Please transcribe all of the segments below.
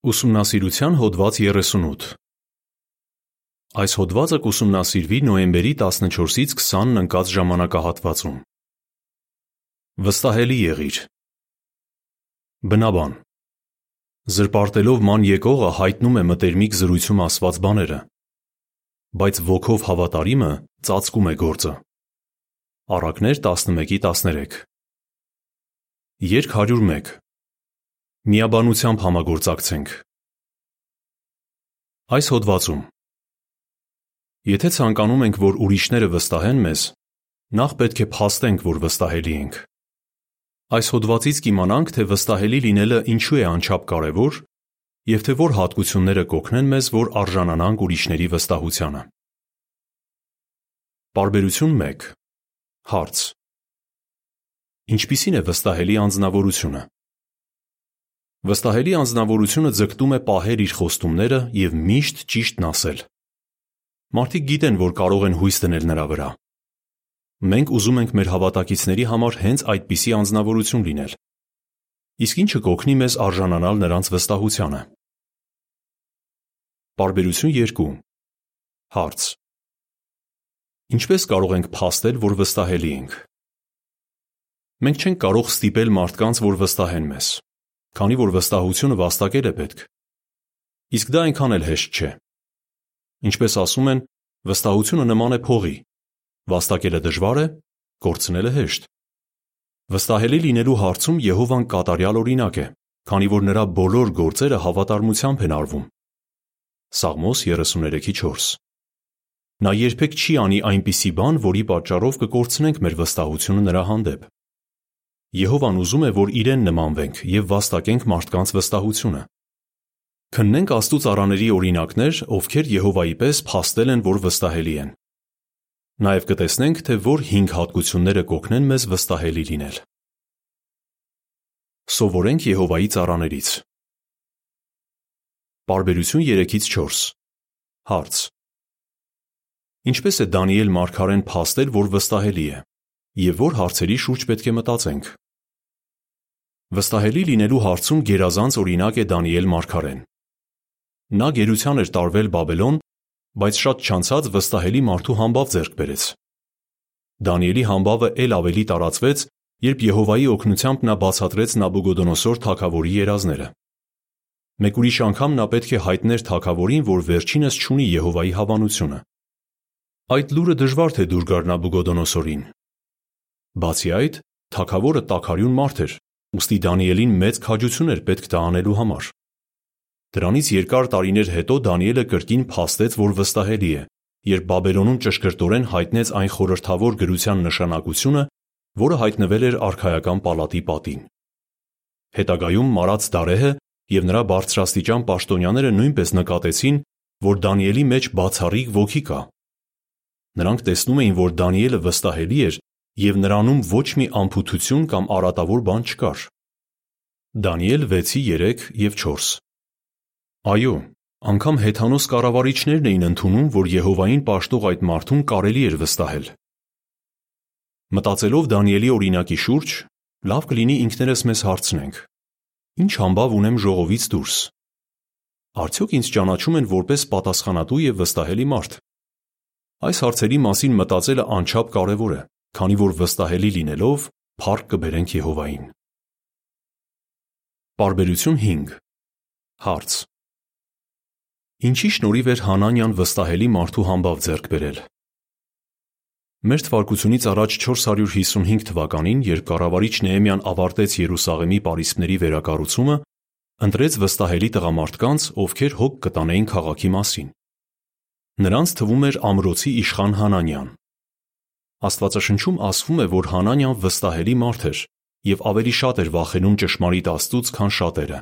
Ուսումնասիրության հոդված 38 Այս հոդվածը կուսումնասիրվի նոյեմբերի 14-ից 20-ն ընկած ժամանակահատվածում։ Վստահելի եղիր։ Բնաբան Զրպարտելով ման եկողը հայտնում է մտերմիկ զրույցում ասված բաները, բայց ոգով հավատարիմը ծածկում է գործը։ Առակներ 11-13 Երկ 101 Միաբանությամբ համագործակցենք։ Այս հոդվածում Եթե ցանկանում ենք, որ ուրիշները վստահեն մեզ, նախ պետք է փաստենք, որ վստահելի ենք։ Այս հոդվածից կիմանանք, թե վստահելի լինելը ինչու է անչափ կարևոր և թե որ հատկությունները կօգնեն մեզ, որ արժանանանք ուրիշների վստահությանը։ Պարբերություն 1 Հարց. Ինչպիսի՞ն է վստահելի անձնավորությունը։ Վստահելի անձնավորությունը ձգտում է պահել իր խոստումները և միշտ ճիշտն ասել։ Մարդիկ գիտեն, որ կարող են հույս դնել նրա վրա։ Մենք ուզում ենք մեր հավատակիցների համար հենց այդպիսի անձնավորություն լինել։ Իսկ ի՞նչը կօգնի մեզ արժանանալ նրանց վստահությանը։ Պարբերություն 2 Հարց. Ինչպե՞ս կարող ենք փաստել, որ վստահելի ենք։ Մենք չենք կարող ստիպել մարդկանց, որ վստահեն մեզ, քանի որ վստահությունը վաստակել է պետք։ Իսկ դա այնքան էլ հեշտ չէ։ Ինչպես ասում են, վստահությունը նման է փողի. վաստակելը դժվար է, կորցնելը հեշտ։ Վստահելի լինելու հարցում Եհովան կատարյալ օրինակ է, քանի որ նրա բոլոր գործերը հավատարմությամբ են արվում։ Սաղմոս 33:4 Նա երբեք չի անի այնպիսի բան, որի պատճառով կկորցնենք մեր վստահությունը նրա հանդեպ։ Եհովան ուզում է, որ իրեն նմանվենք և վաստակենք մարդկանց վստահությունը։ Քննենք Աստծու ծառաների օրինակներ, ովքեր Եհովայի պես փաստել են, որ վստահելի են։ Նաև կտեսնենք, թե որ հինգ հատկությունները կօգնեն մեզ վստահելի լինել։ Սովորենք Եհովայի ծառաներից։ Պարբերություն 3-4 Հարց. Ինչպե՞ս է Դանիել մարգարեն փաստել, որ վստահելի է, և որ հարցերի շուրջ պետք է մտածենք։ Վստահելի լինելու հարցում գերազանց օրինակ է Դանիել մարգարեն։ Նա գերության էր տարվել Բաբելոն, բայց շատ չանցած վստահելի մարդու համբավ ձեռք բերեց։ Դանիելի համբավը էլ ավելի տարածվեց, երբ Եհովայի օգնությամբ նա բացատրեց Նաբուգոդոնոսոր թագավորի երազները։ Մեկ ուրիշ անգամ նա պետք է հայտներ թագավորին, որ վերջինս չունի Եհովայի հավանությունը։ Այդ լուրը դժվար թե դուր գար Նաբուգոդոնոսորին։ Բացի այդ, թագավորը տաքարյուն մարդ էր, ուստի Դանիելին մեծ քաջություն էր պետք դա անելու համար։ Դրանից երկար տարիներ հետո Դանիելը կրկին փաստեց, որ վստահելի է, երբ Բաբելոնում ճշգրտորեն հայտնեց այն խորհրդավոր գրության նշանակությունը, որը հայտնվել էր արքայական պալատի պատին։ Հետագայում Մարաց Դարեհը և նրա բարձրաստիճան պաշտոնյաները նույնպես նկատեցին, որ Դանիելի մեջ բացառիկ ոգի կա։ Նրանք տեսնում էին, որ Դանիելը վստահելի էր և նրանում ոչ մի անփութություն կամ արատավոր բան չկար։ Դանիել 6:3 և 4 Այո, անգամ հեթանոս կառավարիչներն էին ընդունում, որ Եհովային պաշտող այդ մարդուն կարելի էր վստահել։ Մտածելով Դանիելի օրինակի շուրջ, լավ կլինի ինքներս մեզ հարցնենք. Ինչ համբավ ունեմ ժողովից դուրս։ Արդյոք ինձ ճանաչում են որպես պատասխանատու և վստահելի մարդ։ Այս հարցերի մասին մտածելը անչափ կարևոր է, քանի որ վստահելի լինելով փառք կբերենք Եհովային։ Պարբերություն 5 Հարց. Ինչի շնորհիվ էր Հանանյան վստահելի մարդու համբավ ձեռք բերել։ Մեր թվարկությունից առաջ 455 թվականին, երբ կառավարիչ Նեեմիան ավարտեց Երուսաղեմի պարիսպների վերակառուցումը, ընտրեց վստահելի տղամարդկանց, ովքեր հոգ կտանեին քաղաքի մասին։ Նրանց թվում էր Ամրոցի իշխան Հանանյան։ Աստվածաշնչում ասվում է, որ Հանանյան վստահելի մարդ էր և ավելի շատ էր վախենում ճշմարիտ Աստծուց, քան շատերը։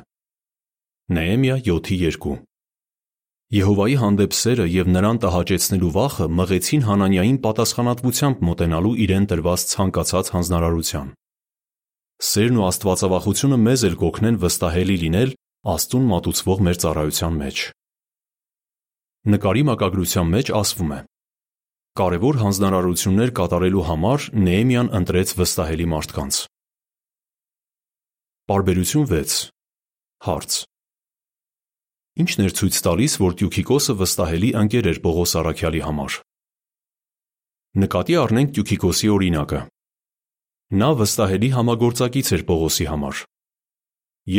Նեեմիա 7:2 Եհովայի հանդեպ սերը և նրան տհաճեցնելու վախը մղեցին Հանանիային պատասխանատվությամբ մոտենալու իրեն տրված ցանկացած հանձնարարության։ Սերն ու աստվածավախությունը մեզ էլ կօգնեն վստահելի լինել Աստծուն մատուցվող մեր ծառայության մեջ։ Նկարի մակագրության մեջ ասվում է. Կարևոր հանձնարարություններ կատարելու համար Նեեմիան ընտրեց վստահելի մարդկանց։ Պարբերություն 6 Հարց. ինչն էր ցույց տալիս, որ Տյուքիկոսը վստահելի ընկեր էր Պողոս առաքյալի համար։ Նկատի առնենք Տյուքիկոսի օրինակը։ Նա վստահելի համագործակից էր Պողոսի համար։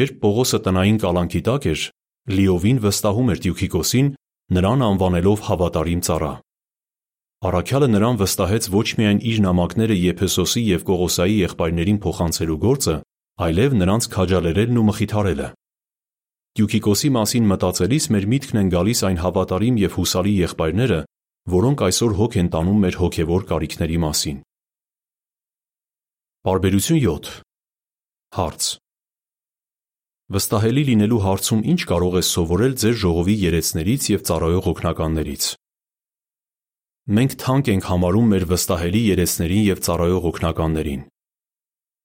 Երբ Պողոսը տնային կալանքի տակ էր, լիովին վստահում էր Տյուքիկոսին, նրան անվանելով հավատարիմ ծառա։ Առաքյալը նրան վստահեց ոչ միայն իր նամակները Եփեսոսի եւ Կողոսայի եղբայրներին փոխանցելու գործը, այլև նրանց քաջալերելն ու մխիթարելը։ Տյուքիկոսի մասին մտածելիս մեր միտքն են գալիս այն հավատարիմ եւ հուսալի եղբայրները, որոնք այսօր հոգ են տանում մեր հոգեվոր կարիքների մասին։ Բարբերություն 7 Հարց. Վստահելի լինելու հարցում ինչ կարող ես սովորել ձեր ժողովի երեցներից եւ ծառայող օգնականներից։ Մենք թանկ ենք համարում մեր վստահելի երեցներին եւ ծառայող օգնականներին։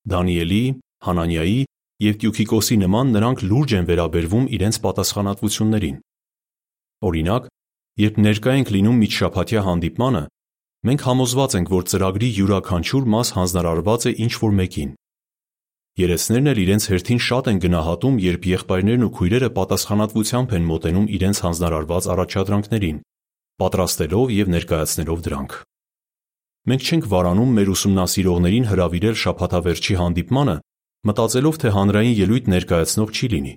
Դանիելի, Հանանյայի եւ Տյուքիկոսի նման նրանք լուրջ են վերաբերվում իրենց պատասխանատվություններին։ Օրինակ, երբ ներկա ենք լինում միջշաբաթյա հանդիպմանը, մենք համոզված ենք, որ ծրագրի յուրաքանչյուր մաս հանձնարարված է ինչ-որ մեկին։ Երեցներն էլ իրենց հերթին շատ են գնահատում, երբ եղբայրներն ու քույրերը պատասխանատվությամբ են մոտենում իրենց հանձնարարված առաջադրանքներին, պատրաստելով եւ ներկայացնելով դրանք։ Մենք չենք վարանում մեր ուսումնասիրողներին հրավիրել շաբաթավերջի հանդիպմանը, մտածելով, թե հանրային ելույթ ներկայացնող չի լինի։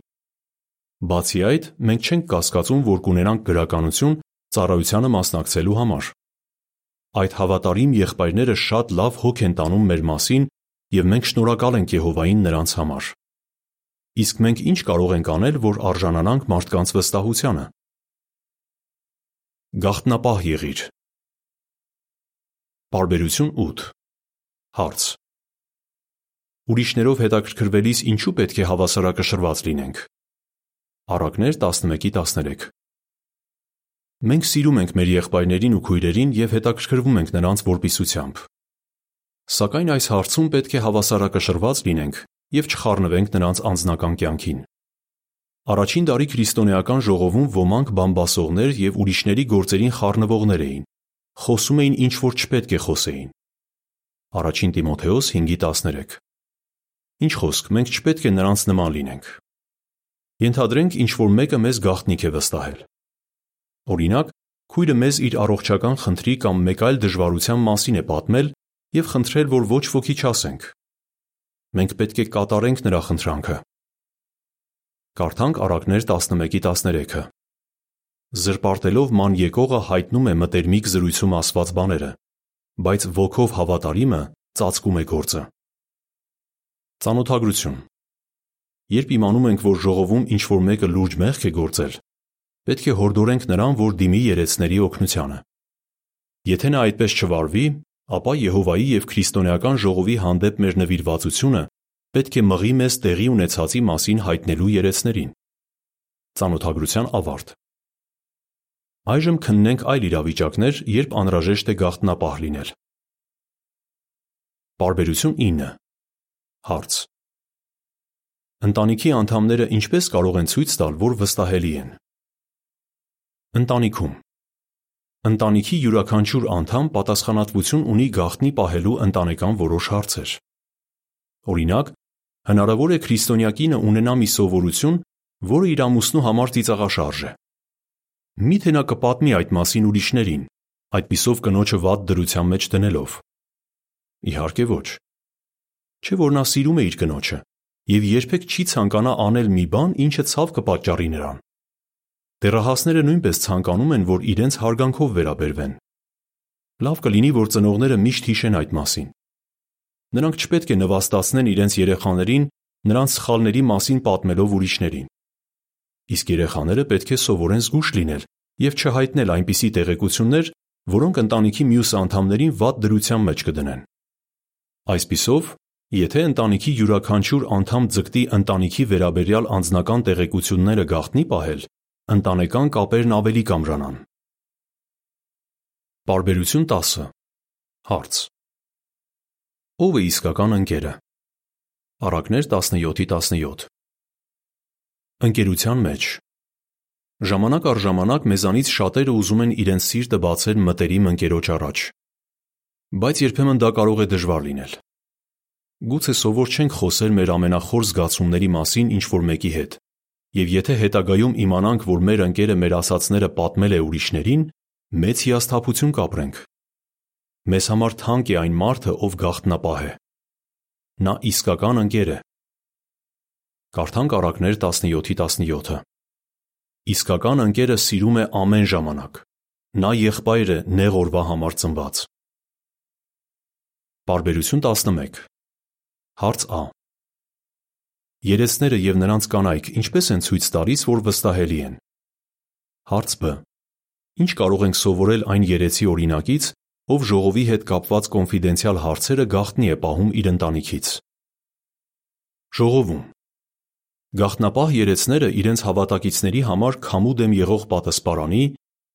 Բացի այդ, մենք չենք կասկածում, որ կունենանք գրականություն ծառայությանը մասնակցելու համար։ Այդ հավատարիմ եղբայրները շատ լավ հոգ են տանում մեր մասին եւ մենք շնորհակալ ենք Եհովային նրանց համար։ Իսկ մենք ինչ կարող ենք անել, որ արժանանանք մարդկանց վստահությանը։ Գախտնապահ եղիր։ Բարբերություն 8 Հարց. Ուրիշներով հետաքրքրվելիս ինչու պետք է հավասարակշռված լինենք։ Առակներ 11-13 Մենք սիրում ենք մեր եղբայրներին ու քույրերին եւ հետաքրքրվում ենք նրանց որպիսությամբ։ Սակայն այս հարցում պետք է հավասարակշռված լինենք եւ չխառնվենք նրանց անձնական կյանքին։ Առաջին դարի քրիստոնեական ժողովում ոմանք բամբասողներ եւ ուրիշների գործերին խառնվողներ էին։ Խոսում էին ինչ որ չպետք է խոսեին։ Առաջին Տիմոթեոս 5:13 Ինչ խոսք, մենք չպետք է նրանց նման լինենք։ Ենթադրենք, ինչ որ մեկը մեզ գաղտնիք է վստահել։ Օրինակ, քույրը մեզ իր առողջական խնդրի կամ մեկ այլ դժվարության մասին է պատմել եւ խնդրել, որ ոչ ոքի չասենք։ Մենք պետք է կատարենք նրա խնդրանքը։ Կարդանք Առակներ 11-13-ը։ Զրպարտելով ման եկողը հայտնում է մտերմիկ զրույցում ասված բաները, բայց ոգով հավատարիմը ծածկում է գործը։ Ծանոթագրություն Երբ իմանում ենք, որ ժողովում ինչ-որ մեկը լուրջ մեղք է գործել, պետք է հորդորենք նրան, որ դիմի երեցների օգնությանը։ Եթե նա այդպես չվարվի, ապա Եհովայի եւ քրիստոնեական ժողովի հանդեպ մեր նվիրվածությունը պետք է մղի մեզ տեղի ունեցածի մասին հայտնելու երեցներին։ Ծանոթագրության ավարտ. Այժմ քննենք այլ իրավիճակներ, երբ անհրաժեշտ է գաղտնապահ լինել։ Բարբերություն 9 Հարց. Ընտանիքի անդամները ինչպես կարող են ցույց տալ, որ վստահելի են։ Ընտանիքում. Ընտանիքի յուրաքանչյուր անդամ պատասխանատվություն ունի գաղտնի պահելու ընտանեկան որոշ հարցեր։ Օրինակ, հնարավոր է քրիստոնյա ունենա մի սովորություն, որը իր ամուսնու համար ծիծաղաշարժ է։ Միթե նա կպատմի այդ մասին ուրիշներին, այդպիսով կնոջը վատ դրության մեջ դնելով։ Իհարկե ոչ։ Չէ որ նա սիրում է իր կնոջը եւ երբեք չի ցանկանա անել մի բան, ինչը ցավ կպատճառի նրան։ Դեռահասները նույնպես ցանկանում են, որ իրենց հարգանքով վերաբերվեն։ Լավ կլինի, որ ծնողները միշտ հիշեն այդ մասին։ Նրանք չպետք է նվաստացնեն իրենց երեխաներին նրանց սխալների մասին պատմելով ուրիշներին։ Իսկ երեխաները պետք է սովորեն զգուշ լինել եւ չհայտնել այնպիսի տեղեկություններ, որոնք ընտանիքի մյուս անդամներին վատ դրության մեջ կդնեն։ Այսպիսով, Եթե ընտանիքի յուրաքանչյուր անդամ ձգտի ընտանիքի վերաբերյալ անձնական տեղեկությունները գաղտնի պահել, ընտանեկան կապերն ավելի կամրանան։ Պարբերություն 10 Հարց. Ո՞վ է իսկական ընկերը։ Առակներ 17-17 Ընկերության մեջ Ժամանակ առ ժամանակ մեզանից շատերը ուզում են իրենց սիրտը բացել մտերիմ ընկերոջ առաջ։ Բայց երբեմն դա կարող է դժվար լինել։ Գուցե սովոր չենք խոսել մեր ամենախոր զգացումների մասին ինչ-որ մեկի հետ, եւ եթե հետագայում իմանանք, որ մեր ընկերը մեր ասացները պատմել է ուրիշներին, մեծ հիասթափություն կապրենք։ Մեզ համար թանկ է այն մարդը, ով գաղտնապահ է։ Նա իսկական ընկեր է։ Կարդանք Առակներ 17:17-ը։ Իսկական ընկերը սիրում է ամեն ժամանակ։ Նա եղբայր է նեղ օրվա համար ծնված։ Բարբերություն 11 Հարց Ա. Երեցները եւ նրանց կանայք ինչպես են ցույց տալիս, որ վստահելի են։ Հարց Բ. Ինչ կարող ենք սովորել այն երեցի օրինակից, ով ժողովի հետ կապված կոնֆիդենցիալ հարցերը գաղտնի է պահում իր ընտանիքից։ Ժողովում. Գաղտնապահ երեցները իրենց հավատակիցների համար քամու դեմ եղող պատասպարանի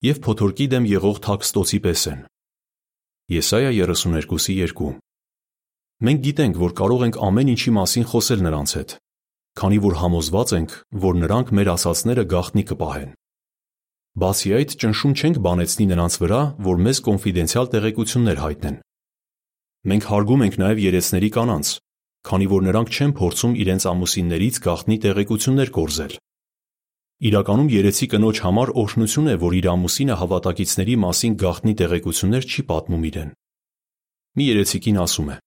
եւ փոթորկի դեմ եղող թաքստոցի պես են։ Եսայա 32:2 Մենք գիտենք, որ կարող ենք ամեն ինչի մասին խոսել նրանց հետ, քանի որ համոզված ենք, որ նրանք մեր ասացները գաղտնի կպահեն։ Բացի այդ, ճնշում չենք բանեցնի նրանց վրա, որ մեզ կոնֆիդենցիալ տեղեկություններ հայտնեն։ Մենք հարգում ենք նաև երեցների կանանց, քանի որ նրանք չեն փորձում իրենց ամուսիններից գաղտնի տեղեկություններ կորզել։ Իրականում երեցի կնոջ համար օրհնություն է, որ իր ամուսինը հավատակիցների մասին գաղտնի տեղեկություններ չի պատմում իրեն։ Մի երեցիկին ասում է.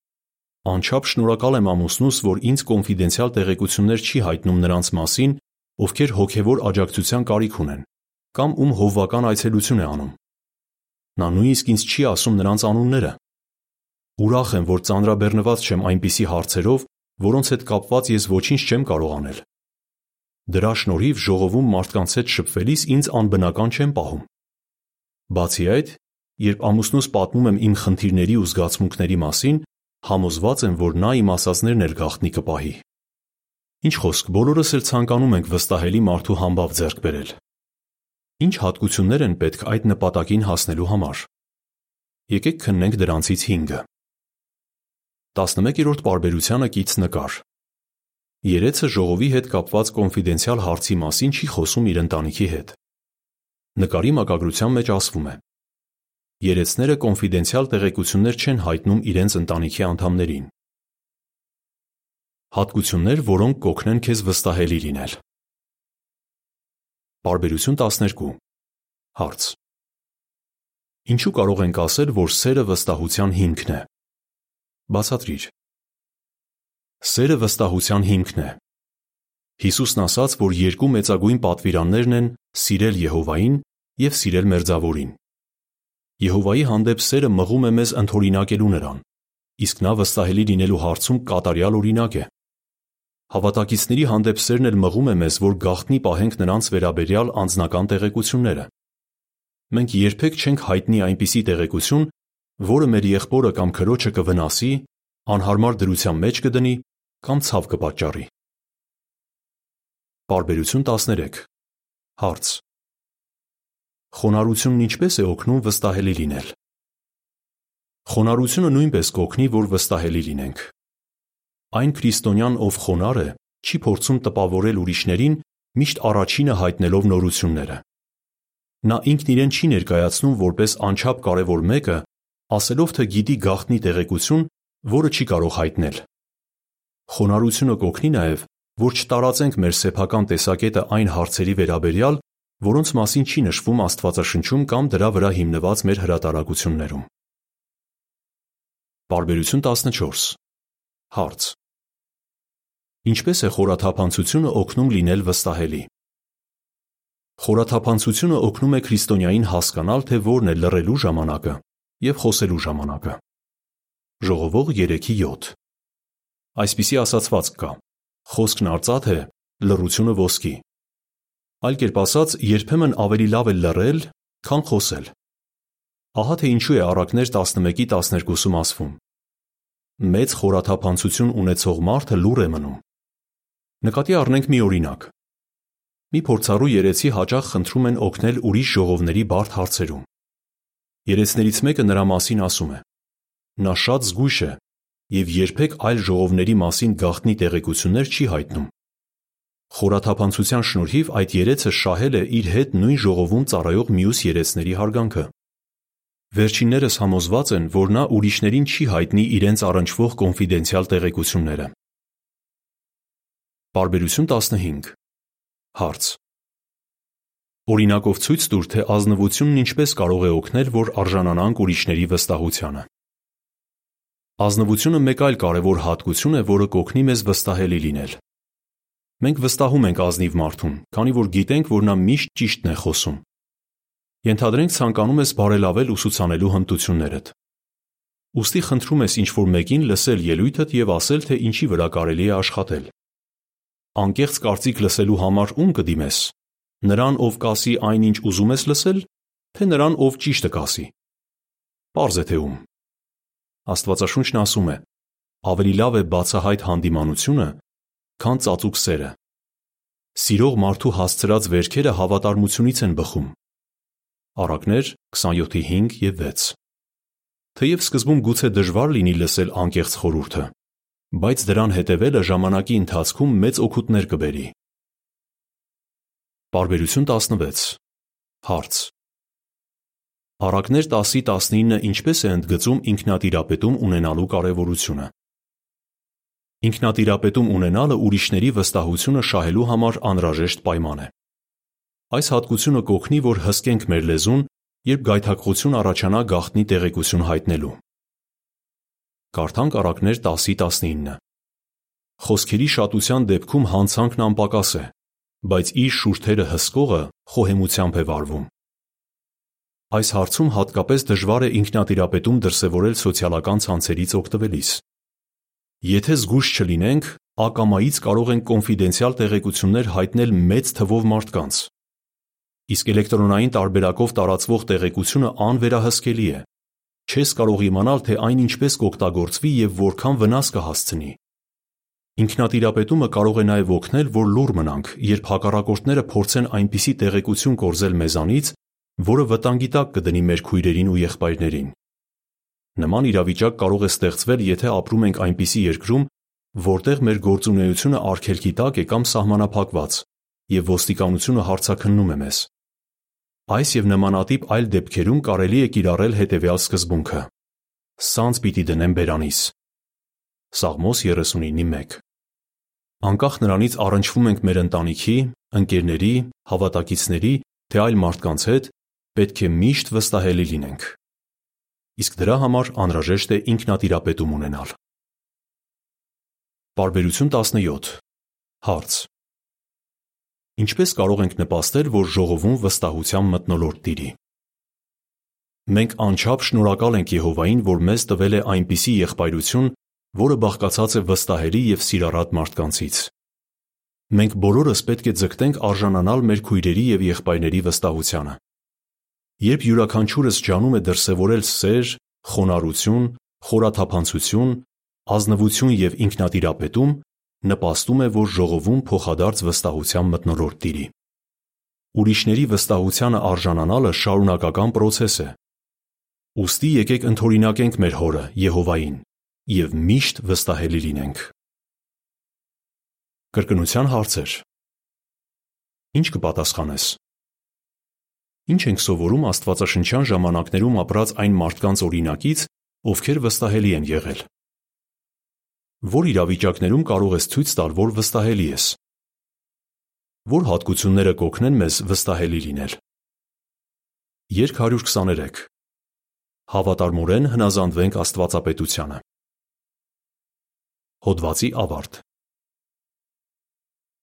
Անչափ շնորհակալ եմ ամուսնուս, որ ինձ կոնֆիդենցիալ տեղեկություններ չի հայտնում նրանց մասին, ովքեր հոգևոր աջակցության կարիք ունեն, կամ ում հովվական այցելություն է անում։ Նա նույնիսկ ինձ չի ասում նրանց անունները։ Ուրախ եմ, որ ծանրաբեռնված չեմ այնպիսի հարցերով, որոնց հետ կապված ես ոչինչ չեմ կարող անել։ Դրա շնորհիվ ժողովում մարդկանց հետ շփվելիս ինձ անբնական չեմ պահում։ Բացի այդ, երբ ամուսնուս պատմում եմ իմ խնդիրների ու զգացմունքների մասին, Համոզված եմ, որ նա իմ ասածներն էլ գաղտնի կպահի։ Ինչ խոսք, բոլորս էլ ցանկանում ենք վստահելի մարդու համբավ ձեռք բերել։ Ինչ հատկություններ են պետք այդ նպատակին հասնելու համար։ Եկեք քննենք դրանցից 5-ը։ 11-րդ պարբերությանը կից նկար։ Երեցը ժողովի հետ կապված կոնֆիդենցիալ հարցի մասին չի խոսում իր ընտանիքի հետ։ Նկարի մակագրության մեջ ասվում է. Երեցները կոնֆիդենցիալ տեղեկություններ չեն հայտնում իրենց ընտանիքի անդամներին։ Հատկություններ, որոնք կօգնեն քեզ վստահելի լինել։ Բարբերություն 12 Հարց. Ինչու կարող ենք ասել, որ սերը վստահության հիմքն է։ Բացատրիր։ Սերը վստահության հիմքն է։ Հիսուսն ասաց, որ երկու մեծագույն պատվիրաններն են՝ սիրել Եհովային եւ սիրել մերձավորին։ Եհովայի հանդեպ սերը մղում է մեզ ընդօրինակելու նրան, իսկ նա վստահելի լինելու հարցում կատարյալ օրինակ է։ Հավատակիցների հանդեպ սերն էլ մղում է մեզ, որ գաղտնի պահենք նրանց վերաբերյալ անձնական տեղեկությունները։ Մենք երբեք չենք հայտնի այնպիսի տեղեկություն, որը մեր եղբորը կամ քրոջը կվնասի, անհարմար դրության մեջ կդնի կամ ցավ կպատճառի։ Բարբերություն 13 Հարց. Խոնարհությունն ինչպես է օգնում վստահելի լինել։ Խոնարհությունը նույնպես կօգնի, որ վստահելի լինենք։ Այն քրիստոնյան, ով խոնար է, չի փորձում տպավորել ուրիշներին, միշտ առաջինը հայտնելով նորությունները։ Նա ինքն իրեն չի ներկայացնում որպես անչափ կարևոր մեկը, ասելով թե գիտի գաղտնի տեղեկություն, որը չի կարող հայտնել։ Խոնարհությունը կօգնի նաև, որ չտարածենք մեր սեփական տեսակետը այն հարցերի վերաբերյալ, որոնց մասին չի նշվում Աստվածաշնչում կամ դրա վրա հիմնված մեր հրատարակություններում։ Բարբերություն 14 Հարց. Ինչպես է խորաթափանցությունը օգնում լինել վստահելի։ Խորաթափանցությունը օգնում է քրիստոնյային հասկանալ, թե որն է լռելու ժամանակը եւ խոսելու ժամանակը։ Ժողովող 3:7 Այսպիսի ասացվածք կա. Խոսքն արծաթ է, լռությունը ոսկի։ Այլ կերպ ասած, երբեմն ավելի լավ է լռել, քան խոսել։ Ահա թե ինչու է Առակներ 11:12-ում ասվում. Մեծ խորաթափանցություն ունեցող մարդը լուռ է մնում։ Նկատի առնենք մի օրինակ։ Մի փորձառու երեցի հաճախ խնդրում են օգնել ուրիշ ժողովների բարդ հարցերում։ Երեցներից մեկը նրա մասին ասում է. Նա շատ զգույշ է եւ երբեք այլ ժողովների մասին գաղտնի տեղեկություններ չի հայտնում։ Խորաթափանցության շնորհիվ այդ երեցը շահել է իր հետ նույն ժողովում ծառայող մյուս երեցների հարգանքը։ Վերջիններս համոզված են, որ նա ուրիշներին չի հայտնի իրենց առնչվող կոնֆիդենցիալ տեղեկությունները։ Բարբերություն 15 Հարց. Օրինակով ցույց տուր, թե ազնվությունն ինչպես կարող է օգնել, որ արժանանանք ուրիշների վստահությանը։ Ազնվությունը մեկ այլ կարևոր հատկություն է, որը կօգնի մեզ վստահելի լինել։ Մենք վստահում ենք ազնիվ մարդուն, քանի որ գիտենք, որ նա միշտ ճիշտն է խոսում։ Ենթադրենք ցանկանում ես բարելավել ուսուցանելու հմտություններդ։ Ոստի խնդրում ես ինչ-որ մեկին լսել ելույթդ եւ ասել, թե ինչի վրա կարելի է աշխատել։ Անկեղծ կարծիք լսելու համար ում կդիմես Նրան, ով կասի այն, ինչ ուզում ես լսել, թե նրան, ով ճիշտը կասի։ Պարզ է թե ում։ Աստվածաշունչն ասում է. ավելի լավ է բացահայտ հանդիմանությունը, քան ծածուկ սերը։ Սիրող մարդու հասցրած վերքերը հավատարմությունից են բխում։ Առակներ 27:5 եւ 6։ Թեև սկզբում գուցե դժվար լինի լսել անկեղծ խորհուրդը, բայց դրան հետևելը ժամանակի ընթացքում մեծ օգուտներ կբերի։ Պարբերություն 16 Հարց. Առակներ 10-19-ը ինչպես է ընդգծում ինքնատիրապետում ունենալու կարևորությունը։ Ինքնատիրապետում ունենալը ուրիշների վստահությունը շահելու համար անհրաժեշտ պայման է։ Այս հատկությունը կօգնի, որ հսկենք մեր լեզուն, երբ գայթակղություն առաջանա գաղտնի տեղեկություն հայտնելու։ Կարդանք Առակներ 10-19 Խոսքերի շատության դեպքում հանցանքն անպակաս է, բայց իր շուրթերը հսկողը խոհեմությամբ է վարվում։ Այս հարցում հատկապես դժվար է ինքնատիրապետում դրսևորել սոցիալական ցանցերից օգտվելիս։ Եթե զգույշ չլինենք, ակամայից կարող ենք կոնֆիդենցիալ տեղեկություններ հայտնել մեծ թվով մարդկանց։ Իսկ էլեկտրոնային տարբերակով տարածվող տեղեկությունը անվերահսկելի է։ Չես կարող իմանալ, թե այն ինչպես կօգտագործվի եւ որքան վնաս կհասցնի։ Ինքնատիրապետումը կարող է նաև օգնել, որ լուռ մնանք, երբ հակառակորդները փորձեն այնպիսի տեղեկություն կորզել մեզանից, որը վտանգի տակ կդնի մեր քույրերին ու եղբայրներին։ Նման իրավիճակ կարող է ստեղծվել, եթե ապրում ենք այնպիսի երկրում, որտեղ մեր գործունեությունը արգելքի տակ է կամ սահմանափակված, եւ ոստիկանությունը հարցաքննում է մեզ։ Այս եւ նմանատիպ այլ դեպքերում կարելի է կիրառել հետեւյալ սկզբունքը. Սանձ պիտի դնեմ բերանիս։ Սաղմոս 39:1 Անկախ նրանից առնչվում ենք մեր ընտանիքի, ընկերների, հավատակիցների, թե այլ մարդկանց հետ, պետք է միշտ վստահելի լինենք։ Իսկ դրա համար անհրաժեշտ է ինքնատիրապետում ունենալ։ Պարբերություն 17 Հարց. Ինչպես կարող ենք նպաստել, որ ժողովում վստահության մթնոլորտ տիրի։ Մենք անչափ շնորհակալ ենք Եհովային, որ մեզ տվել է այնպիսի եղբայրություն, որը բաղկացած է վստահելի եւ սիրառատ մարդկանցից։ Մենք բոլորս պետք է ձգտենք արժանանալ մեր քույրերի եւ եղբայրների վստահությանը։ Երբ յուրաքանչյուրս ջանում է դրսևորել սեր, խոնարհություն, խորաթափանցություն, ազնվություն եւ ինքնատիրապետում, նպաստում է, որ ժողովում փոխադարձ վստահության մթնոլորտ տիրի։ Ուրիշների վստահությանը արժանանալը շարունակական process է։ Ոստի եկեք ընդօրինակենք մեր հորը Եհովային, եւ միշտ վստահելի լինենք։ Կրկնության հարցեր։ Ինչ կպատասխանես։ Ինչ ենք սովորում Աստվածաշնչյան ժամանակներում ապրած այն մարդկանց օրինակից, ովքեր վստահելի են եղել։ Որ իրավիճակներում կարող ես ցույց տալ, որ վստահելի ես։ Որ հատկությունները կօգնեն մեզ վստահելի լինել։ Երկ 123 Հավատարմորեն հնազանդվենք Աստվածապետությանը։ Հոդվացի ավարտ